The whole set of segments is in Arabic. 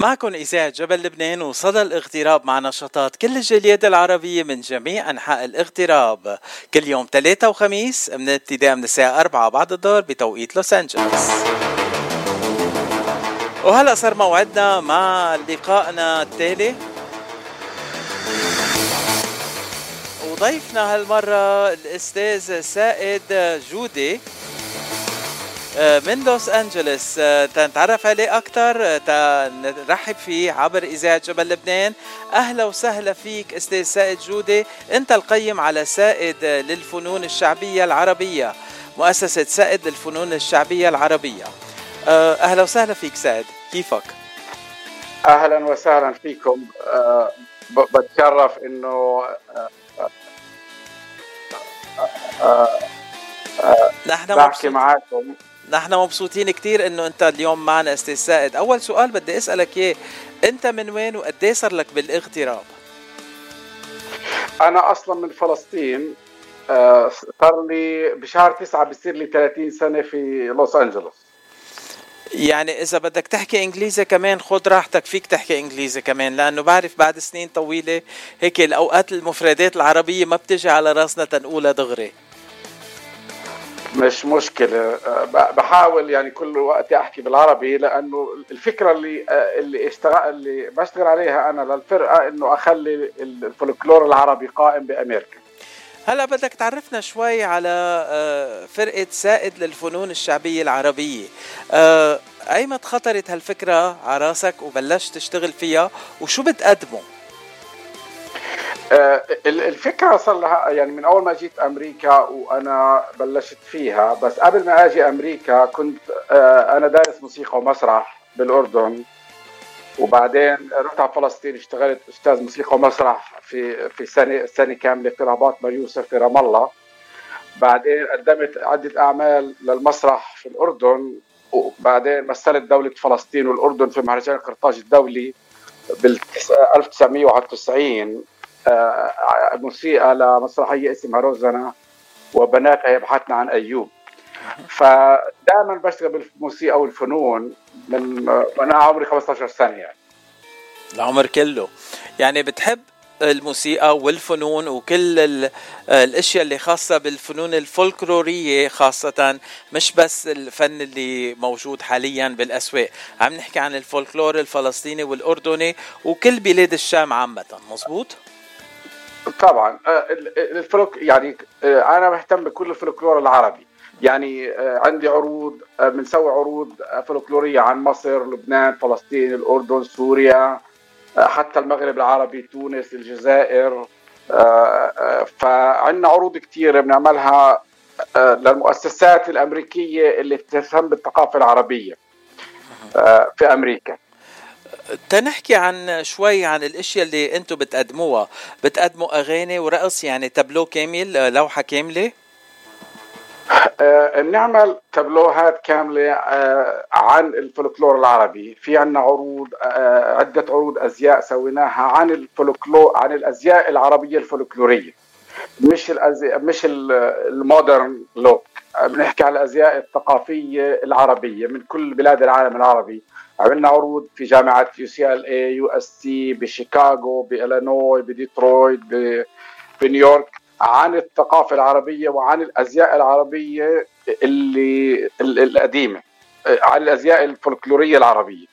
معكم إذاعة جبل لبنان وصدى الاغتراب مع نشاطات كل الجاليات العربية من جميع أنحاء الاغتراب. كل يوم ثلاثة وخميس من ابتداء من الساعة 4 بعد الظهر بتوقيت لوس أنجلوس. وهلا صار موعدنا مع لقائنا التالي. وضيفنا هالمرة الأستاذ سائد جودي. من لوس انجلوس آه، تنتعرف عليه أكثر آه، تنرحب فيه عبر إذاعة جبل لبنان. أهلا وسهلا فيك أستاذ سائد جودي أنت القيم على سائد للفنون الشعبية العربية مؤسسة سائد للفنون الشعبية العربية. أهلا وسهلا فيك سائد. كيفك؟ أهلا وسهلا فيكم. بتشرف إنه نحن بحكي معكم نحن مبسوطين كثير إنه أنت اليوم معنا أستاذ سائد. أول سؤال بدي أسألك إياه. أنت من وين وقد إيه صار لك بالاغتراب؟ أنا أصلا من فلسطين. آه، صار لي بشهر تسعة بصير لي 30 سنة في لوس أنجلوس. يعني إذا بدك تحكي إنجليزي كمان خد راحتك. فيك تحكي إنجليزي كمان لأنه بعرف بعد سنين طويلة هيك الأوقات المفردات العربية ما بتجي على راسنا تنقولها دغري. مش مشكلة. بحاول يعني كل وقت أحكي بالعربي لأنه الفكرة اللي اللي اشتغل اللي بشتغل عليها أنا للفرقة إنه أخلي الفولكلور العربي قائم بأمريكا. هلا بدك تعرفنا شوي على آه، فرقة سائد للفنون الشعبية العربية. ايمت خطرت هالفكرة على راسك وبلشت تشتغل فيها؟ وشو بتقدموا؟ آه، الفكرة صار لها يعني من أول ما جيت أمريكا وأنا بلشت فيها بس قبل ما أجي أمريكا كنت آه، أنا دارس موسيقى ومسرح بالأردن. وبعدين رحت على فلسطين اشتغلت أستاذ موسيقى ومسرح في في سنة سنة كاملة في رباط مار يوسف في رام الله. بعدين قدمت عدة أعمال للمسرح في الأردن. وبعدين مثلت دولة فلسطين والأردن في مهرجان قرطاج الدولي بال 1991 آه، موسيقى لمسرحيه اسمها روزانا وبنات يبحثن عن أيوب. فدائما بشتغل بالموسيقى والفنون من وأنا عمري 15 سنة يعني. العمر كله. يعني بتحب الموسيقى والفنون وكل الأشياء اللي خاصة بالفنون الفولكلورية خاصة مش بس الفن اللي موجود حاليا بالأسواق. عم نحكي عن الفولكلور الفلسطيني والأردني وكل بلاد الشام عامة. مزبوط؟ طبعا آه، الفلوك يعني آه، أنا مهتم بكل الفلكلور العربي. يعني آه، عندي عروض بنسوي عروض فلكلورية عن مصر لبنان فلسطين الأردن سوريا حتى المغرب العربي تونس الجزائر فعندنا عروض كثيره بنعملها للمؤسسات الأمريكية اللي بتهتم بالثقافة العربية في أمريكا. تنحكي عن شوي عن الأشياء اللي أنتم بتقدموها. بتقدموا أغاني ورقص يعني تابلو كامل لوحة كاملة؟ آه نعمل تابلوهات كاملة آه عن الفولكلور العربي. في عنا عروض آه عدة عروض أزياء سويناها عن الفولكلور عن الأزياء العربية الفولكلورية. مش الأزياء مش ال modern look. بنحكي عن الأزياء الثقافية العربية من كل بلاد العالم العربي. عملنا عروض في جامعة UCLA يو إس تي بشيكاغو بإلينوي بديترويت بنيويورك. عن الثقافة العربية وعن الأزياء العربية اللي القديمة. عن الأزياء الفولكلورية العربية.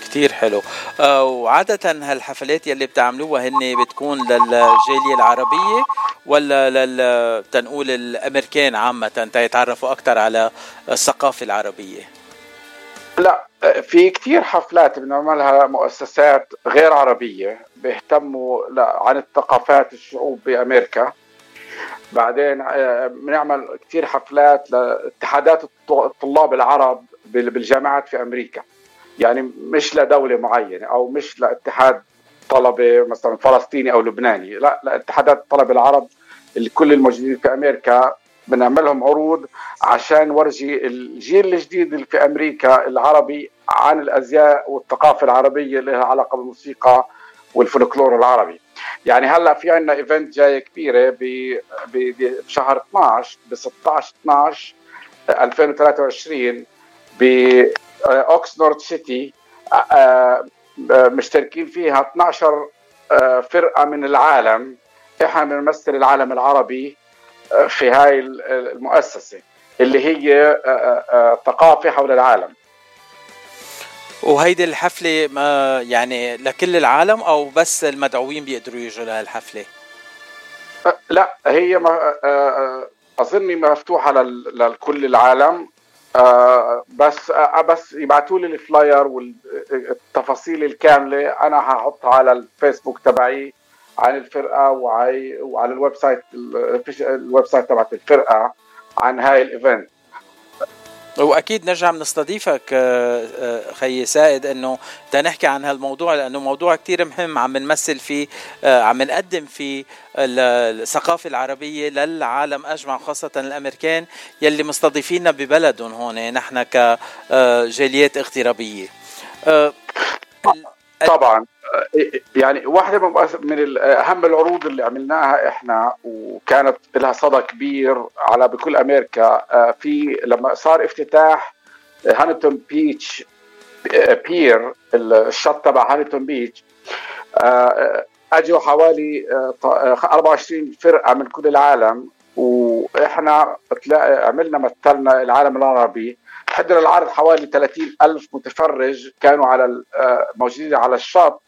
كتير حلو. آه وعادة هالحفلات يلي بتعملوها هن بتكون للجالية العربية ولا لل تنقول الأمريكان عامة تيتعرفوا أكثر على الثقافة العربية؟ لا في كثير حفلات بنعملها مؤسسات غير عربية بيهتموا عن الثقافات الشعوب بأمريكا. بعدين آه، بنعمل كثير حفلات لاتحادات الطلاب العرب بالجامعات في أمريكا. يعني مش لدولة معينة أو مش لاتحاد طلبة مثلا فلسطيني أو لبناني لا لاتحادات الطلبة العرب اللي كل الموجودين في أمريكا بنعمل لهم عروض عشان نورجي الجيل الجديد اللي في أمريكا العربي عن الأزياء والثقافة العربية اللي لها علاقة بالموسيقى والفولكلور العربي. يعني هلأ في عندنا event جاية كبيرة بشهر 12 ب 16 12 2023 باوكسنورد سيتي مشتركين فيها 12 فرقة من العالم. إحنا بنمثل العالم العربي في هاي المؤسسة اللي هي ثقافة حول العالم. وهيدي الحفلة ما يعني لكل العالم أو بس المدعوين بيقدروا يجوا لهالحفلة؟ لا هي ما أظني مفتوحة لكل العالم. بس بس يبعثوا لي ال flyer والتفاصيل الكاملة. أنا هحطها على الفيسبوك تبعي عن الفرقة وعلى ال website ال website تبعت الفرقة عن هاي ال event. وأكيد نرجع بنستضيفك آه، آه، خيي سائد إنه تنحكي عن هالموضوع لأنه موضوع كتير مهم عم نمثل فيه آه، عم نقدم فيه الثقافة العربية للعالم أجمع خاصة الأمريكان يلي مستضيفينا ببلدهم هون نحن كجاليات اغترابيه طبعا. يعني واحدة من أهم العروض اللي عملناها إحنا وكانت لها صدى كبير على بكل أمريكا آه، في لما صار افتتاح هانتون بيتش pier الشط تبع Huntington Beach آه، أجوا حوالي 24 آه، فرقة من كل العالم وإحنا عملنا مثلنا العالم العربي. حضر العرض حوالي 30 ألف متفرج كانوا على موجودين على الشط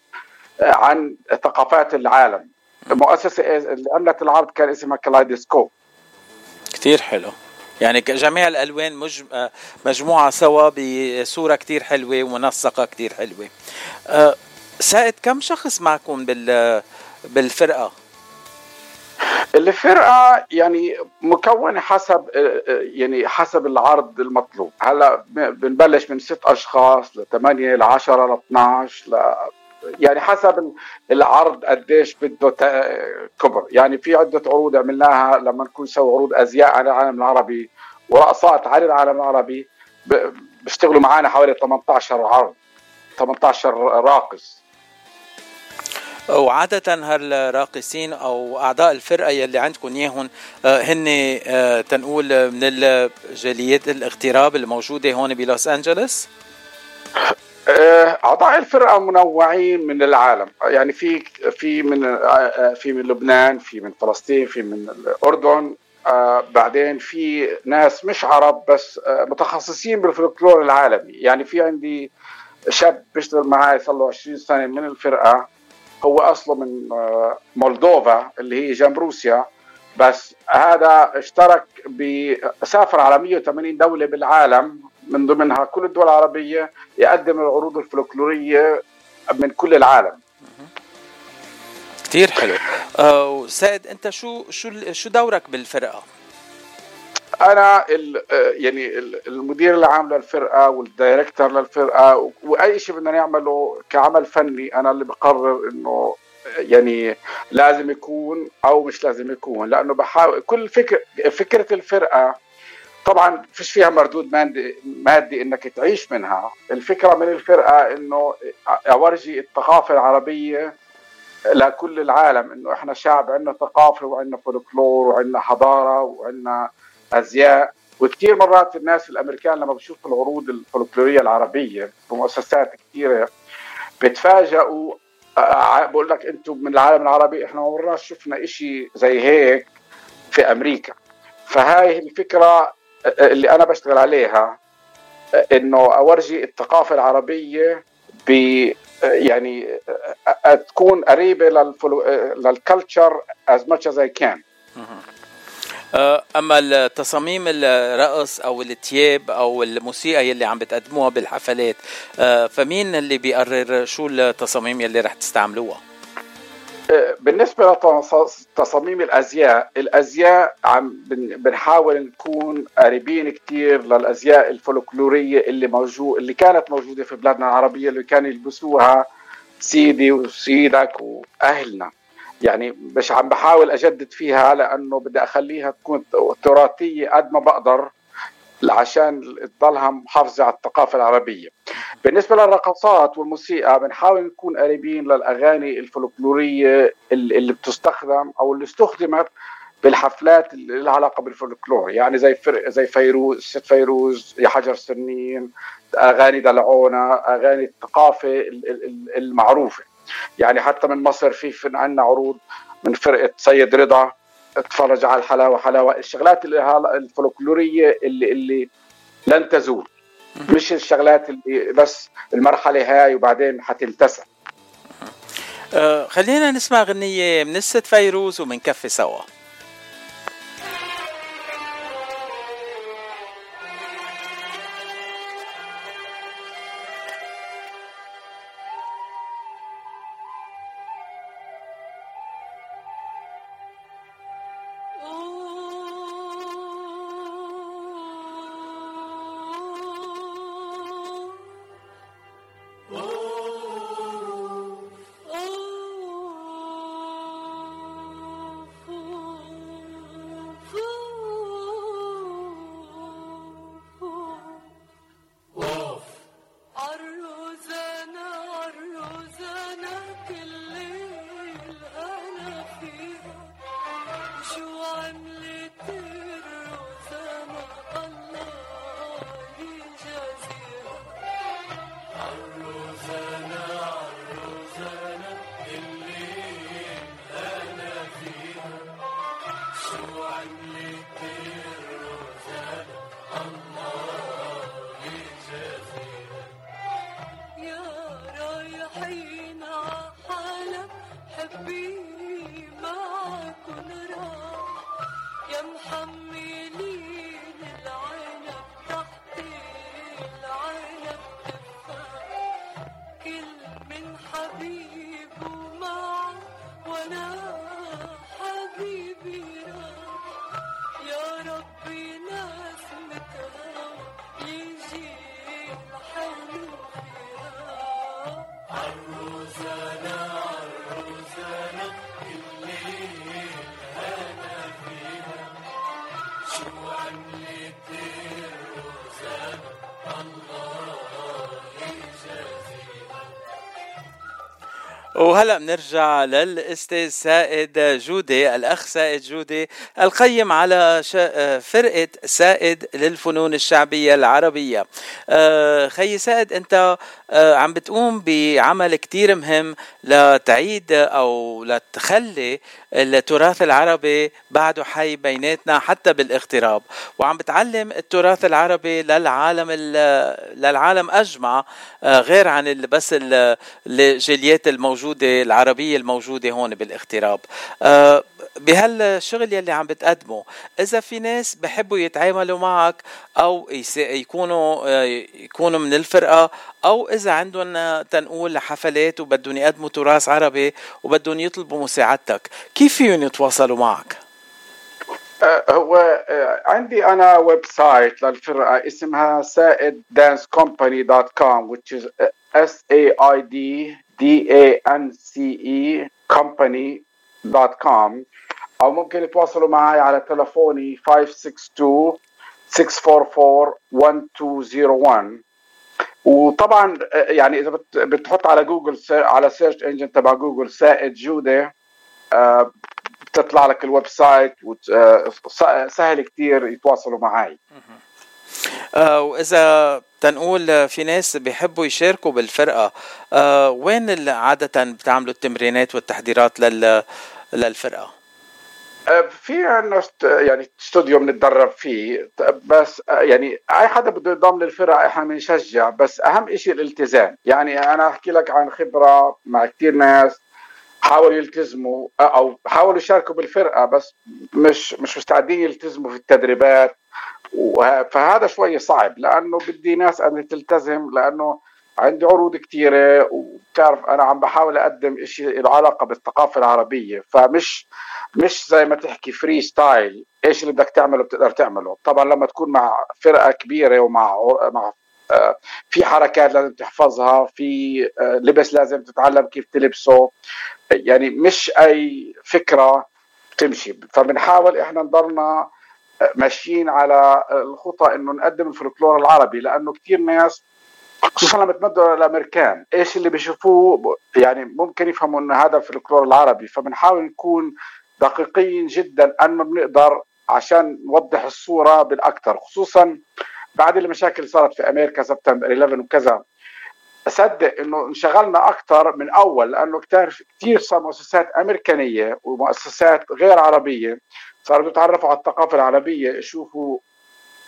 عن ثقافات العالم. المؤسسه اللي عملت العرض كان اسمها Kaleidoscope كثير حلو. يعني جميع الألوان مج... مجموعة سوا بصورة كثير حلوة ومنسقة كثير حلوة. سائد كم شخص معكم بال بالفرقة؟ الفرقة يعني مكونة حسب يعني حسب العرض المطلوب. هلأ بنبلش من ست أشخاص لثمانيه ل 10 ل 12 ل يعني حسب العرض قديش بده كبر. يعني في عدة عروض عملناها لما نكون نسوي عروض أزياء عن العالم العربي ورقصات عن العالم العربي. بيشتغلوا معنا حوالي 18 عرض 18 راقص. وعادة هالراقصين أو أعضاء الفرقة يلي عندكم إياهم آه، هن آه، تنقول من الجاليات الاغتراب الموجودة هون بلوس أنجلوس؟ آه، أعضاء الفرقة منوعين من العالم. يعني في في من آه، في من لبنان في من فلسطين في من الأردن آه، بعدين في ناس مش عرب بس متخصصين بالفلكلور العالمي. يعني في عندي شاب بيشتغل معي صار له 20 سنة من الفرقة. هو أصله من مولدوفا اللي هي جنب روسيا. بس هذا اشترك بسافر على 180 دولة بالعالم من ضمنها كل الدول العربية يقدم العروض الفلكلورية من كل العالم. كثير حلو. أه سائد أنت شو شو شو دورك بالفرقة؟ أنا ال يعني المدير العام للفرقه والدايركتور للفرقة وأي شيء بدنا نعمله كعمل فني أنا اللي بقرر إنه يعني لازم يكون أو مش لازم يكون لأنه بحاول كل فكر فكرة الفرقة طبعا فيش فيها مردود مادي, مادي إنك تعيش منها. الفكرة من الفرقة إنه أورجي الثقافة العربية لكل العالم إنه إحنا شعب عندنا ثقافة وعندنا فولكلور وعندنا حضارة وعندنا أزياء. وكثير مرات الناس الأمريكان لما بشوفوا العروض الفولكلورية العربية بمؤسسات كثيره بتفاجئوا. بقول لك أنتم من العالم العربي إحنا ما شفنا شيء زي هيك في أمريكا. فهاي الفكرة اللي أنا بشتغل عليها إنه أورجي الثقافة العربية ب يعني تكون قريبة لل culture as much as I can أما التصاميم الرقص أو التياب أو الموسيقى يلي عم بتقدموها بالحفلات أه، فمين اللي بيقرر شو التصاميم يلي رح تستعملوها؟ بالنسبة لتصاميم الأزياء الأزياء عم بنحاول نكون قريبين كثير للأزياء الفولكلورية اللي موجود اللي كانت موجودة في بلادنا العربية اللي كانوا يلبسوها سيدي وسيدك وأهلنا. يعني مش عم بحاول أجدد فيها لأنه بدي أخليها تكون تراثية قد ما بقدر عشان تضلها محافظه على الثقافة العربية. بالنسبة للرقصات والموسيقى بنحاول نكون قريبين للأغاني الفولكلورية اللي بتستخدم أو اللي استخدمت بالحفلات اللي لها علاقة بالفولكلور يعني زي فرق زي فيروز ست فيروز يا حجر سنين أغاني دلعونا أغاني الثقافة المعروفة يعني حتى من مصر في عندنا عروض من فرقة سيد رضا اتفرج على الحلاوة حلاوة الشغلات الفولكلورية اللي اللي لن تزول. مش الشغلات اللي بس المرحلة هاي وبعدين حتنتسى أه خلينا نسمع غنية من الست فيروز Lightning Queen. سوا وهلا بنرجع للاستاذ سائد جودي الأخ سائد جودي القيم على فرقة سائد للفنون الشعبية العربية. آه، خي سائد أنت آه، عم بتقوم بعمل كتير مهم لتعيد أو لتخلي التراث العربي بعده حي بيناتنا حتى بالاغتراب. وعم بتعلم التراث العربي للعالم للعالم أجمع آه، غير عن بس الجاليات الموجودة العربية الموجودة هون بالاغتراب. آه، بهالشغل يلي عم بتقدمه إذا في ناس بحبوا يتعاملوا معك أو يكونوا آه، يكونوا من الفرقة أو إذا عندهم تنقول حفلات وبدهم يقدموا تراث عربي وبدهم يطلبوا مساعدتك كيف فيهم يتواصلوا معك؟ أه، هو عندي أنا website للفرقة اسمها Sa'id Dance Company dot com which is s a i d d a n c company dot com أو ممكن يتواصلوا معي على تلفوني 562 644 1201 وطبعا يعني إذا بتحط على جوجل على search engine تبع جوجل سائد جودة آه، بتطلع لك ال website وسهل كثير يتواصلوا معي آه وإذا تنقول في ناس بيحبوا يشاركوا بالفرقة آه وين عادة بتعملوا التمرينات والتحضيرات لل للفرقة؟ آه، في عندنا يعني استوديو بنتدرب فيه بس آه، يعني أي حدا بده ينضم للفرقة إحنا بنشجع بس أهم شيء الالتزام. يعني أنا أحكي لك عن خبرة مع كثير ناس حاولوا يلتزموا آه، أو حاولوا يشاركوا بالفرقة بس مش مش مستعدين يلتزموا في التدريبات. فهذا شوي صعب لأنه بدي ناس أن تلتزم لأنه عندي عروض كثيرة وبتعرف أنا عم بحاول أقدم شيء له علاقة بالثقافة العربية فمش مش زي ما تحكي freestyle إيش اللي بدك تعمله بتقدر تعمله. طبعا لما تكون مع فرقة كبيرة ومع مع آه، في حركات لازم تحفظها في آه، لبس لازم تتعلم كيف تلبسه يعني مش أي فكرة تمشي. فبنحاول إحنا نضلنا ماشيين على الخطى إنه نقدم الفولكلور العربي لأنه كثير ناس خصوصا لما تمدوا الأمريكان إيش اللي بيشوفوه؟ يعني ممكن يفهموا إنه هذا الفلكلور العربي فبنحاول نكون دقيقين جدا أن ما بنقدر عشان نوضح الصورة بالأكثر خصوصا بعد المشاكل اللي صارت في أمريكا سبتمبر 11 وكذا. أصدق إنه انشغلنا أكثر من أول لأنه كثير كثير صار مؤسسات أمريكانية ومؤسسات غير عربية صاروا يتعرفوا على الثقافة العربية يشوفوا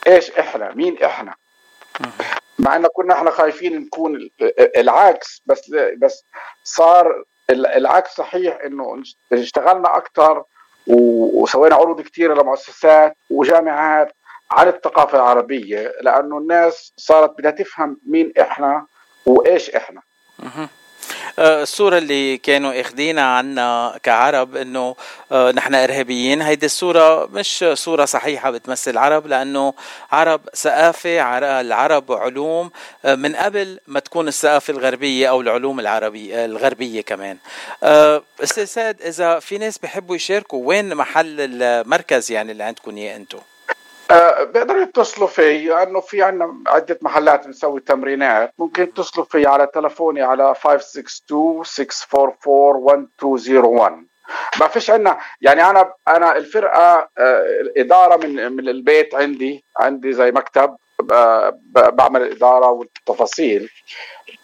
إيش إحنا مين إحنا. مع إنه كنا إحنا خايفين نكون العكس بس بس صار العكس صحيح إنه اشتغلنا أكثر وسوينا عروض كثيره لمؤسسات وجامعات عن الثقافة العربية لأنه الناس صارت بدها تفهم مين إحنا وإيش إحنا. آه، الصورة اللي كانوا اخذينها عنا كعرب إنه آه، نحن إرهابيين. هيدي الصورة مش صورة صحيحة بتمثل العرب لأنه عرب ثقافة العرب علوم آه، من قبل ما تكون الثقافة الغربية أو العلوم العربية الغربية كمان. أستاذ ساد إذا في ناس بيحبوا يشاركوا وين محل المركز يعني اللي عندكم إياه أنتم آه بيقدروا يتصلوا في لأنه في عندنا عدة محلات بنسوي تمرينات. ممكن يتصلوا في على تلفوني على 562 644 1201 ما فيش عندنا يعني أنا أنا الفرقة آه إدارة من من البيت عندي عندي زي مكتب بعمل الاداره والتفاصيل.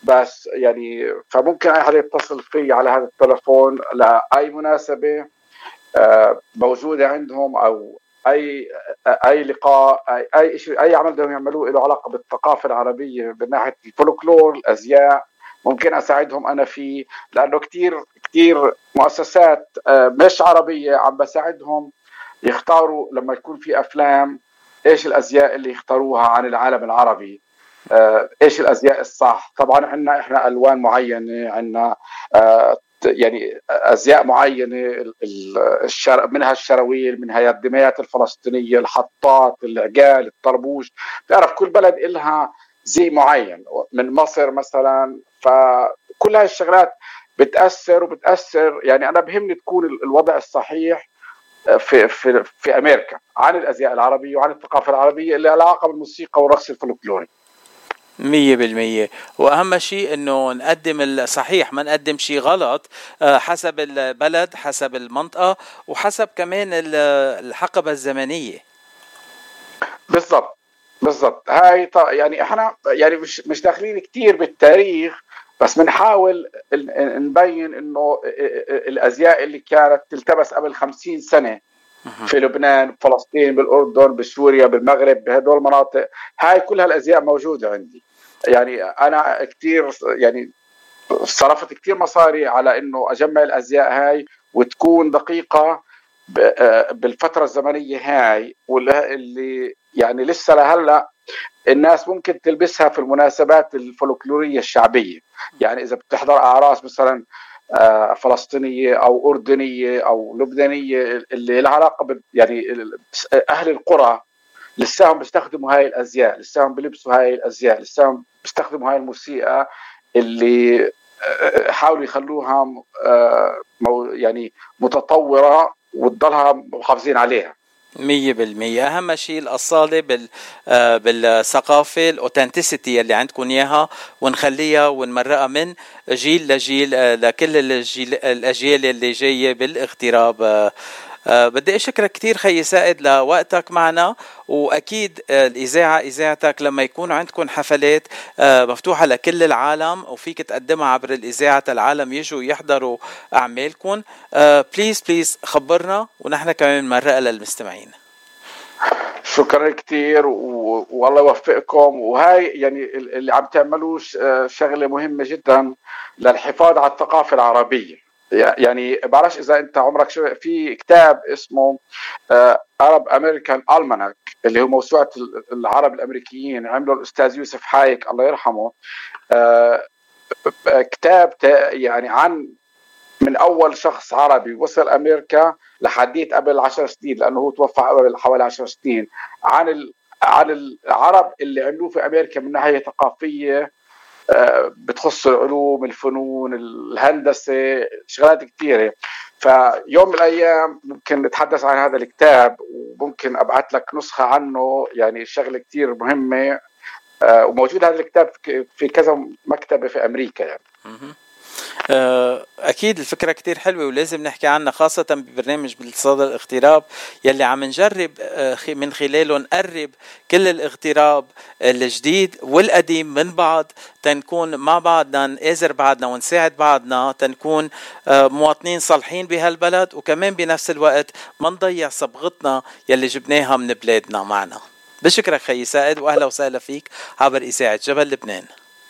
بس يعني فممكن أي حدا يتصل في على هذا التلفون لأي مناسبة آه، موجودة عندهم أو أي أي لقاء أي أي شيء أي عمل بدهم يعملوه له علاقة بالثقافة العربية من ناحية الفولكلور الأزياء. ممكن أساعدهم أنا فيه لأنه كثير كثير مؤسسات آه، مش عربية عم بساعدهم يختاروا لما يكون في أفلام إيش الأزياء اللي يختاروها عن العالم العربي؟ آه، إيش الأزياء الصح؟ طبعا عندنا إحنا ألوان معينة عندنا آه، يعني أزياء معينة الشر... منها الشراويل منها الدميات الفلسطينية الحطات العقال الطربوش. بتعرف كل بلد إلها زي معين. من مصر مثلا فكل هاي الشغلات بتأثر وبتأثر. يعني أنا بهمني تكون الوضع الصحيح في في في أمريكا عن الأزياء العربية وعن الثقافة العربية اللي لها علاقة بالموسيقى والرقص الفلكلوري مية بالمية. وأهم شيء أنه نقدم الصحيح ما نقدم شيء غلط آه، حسب البلد حسب المنطقة وحسب كمان الحقبة الزمنية. بالضبط بالضبط. هاي يعني إحنا يعني مش مش داخلين كثير بالتاريخ بس بنحاول نبين إنه الأزياء اللي كانت تلتبس قبل خمسين سنة في لبنان بفلسطين بالأردن بسوريا بالمغرب بهدول المناطق هاي كل هالأزياء موجودة عندي. يعني أنا كثير يعني صرفت كثير مصاري على إنه أجمع الأزياء هاي وتكون دقيقة بالفترة الزمنية هاي واللي يعني لسه لهلأ الناس ممكن تلبسها في المناسبات الفولكلورية الشعبية. يعني إذا بتحضر أعراس مثلا آه، فلسطينية أو أردنية أو لبنانية اللي لها علاقة يعني أهل القرى لساهم بيستخدموا هاي الأزياء لساهم بيلبسوا هاي الأزياء لساهم بيستخدموا هاي الموسيقى اللي آه، حاولوا يخلوها آه، يعني متطورة وتضلها محافظين عليها. مية بالمية. أهم شيء الأصالة بال آه، بالثقافة الأوتنتسيتي اللي عندكم إياها ونخليها ونمرقها من جيل لجيل آه، لكل الجيل الأجيال اللي جاية بالإغتراب آه، بدي أشكرك كثير خيي سائد لوقتك معنا وأكيد الإذاعة إذاعتك لما يكون عندكم حفلات أه مفتوحة لكل العالم وفيك تقدمها عبر الإذاعة العالم يجوا يحضروا أعمالكم. please please خبرنا ونحن كمان نمرقها للمستمعين. شكرا كثير والله يوفقكم. وهاي يعني اللي عم تعملوه شغلة مهمة جدا للحفاظ على الثقافة العربية. يعني بعرفش إذا أنت عمرك شفت كتاب اسمه Arab American Almanac اللي هو موسوعة العرب الأمريكيين عمله الأستاذ يوسف حايك الله يرحمه. آه، كتاب يعني عن من أول شخص عربي وصل أمريكا لحديت قبل 10 سنين لأنه هو توفى قبل حوالي 10 سنين عن عن العرب اللي عملوه في أمريكا من ناحية ثقافية بتخص العلوم الفنون الهندسة شغلات كثيره فيوم من الأيام ممكن نتحدث عن هذا الكتاب وممكن أبعث لك نسخة عنه يعني شغلة كثير مهمة آه، وموجود هذا الكتاب في كذا مكتبة في أمريكا يعني. أكيد الفكرة كتير حلوة ولازم نحكي عنها خاصة ببرنامج بالاقتصاد الاغتراب يلي عم نجرب آه، من خلاله نقرب كل الاغتراب الجديد والقديم من بعض تنكون مع بعضنا نآزر بعضنا ونساعد بعضنا تنكون آه، مواطنين صالحين بهالبلد وكمان بنفس الوقت ما نضيع صبغتنا يلي جبناها من بلادنا معنا. بشكرك خيي سائد وأهلا وسهلا فيك عبر إذاعة جبل لبنان.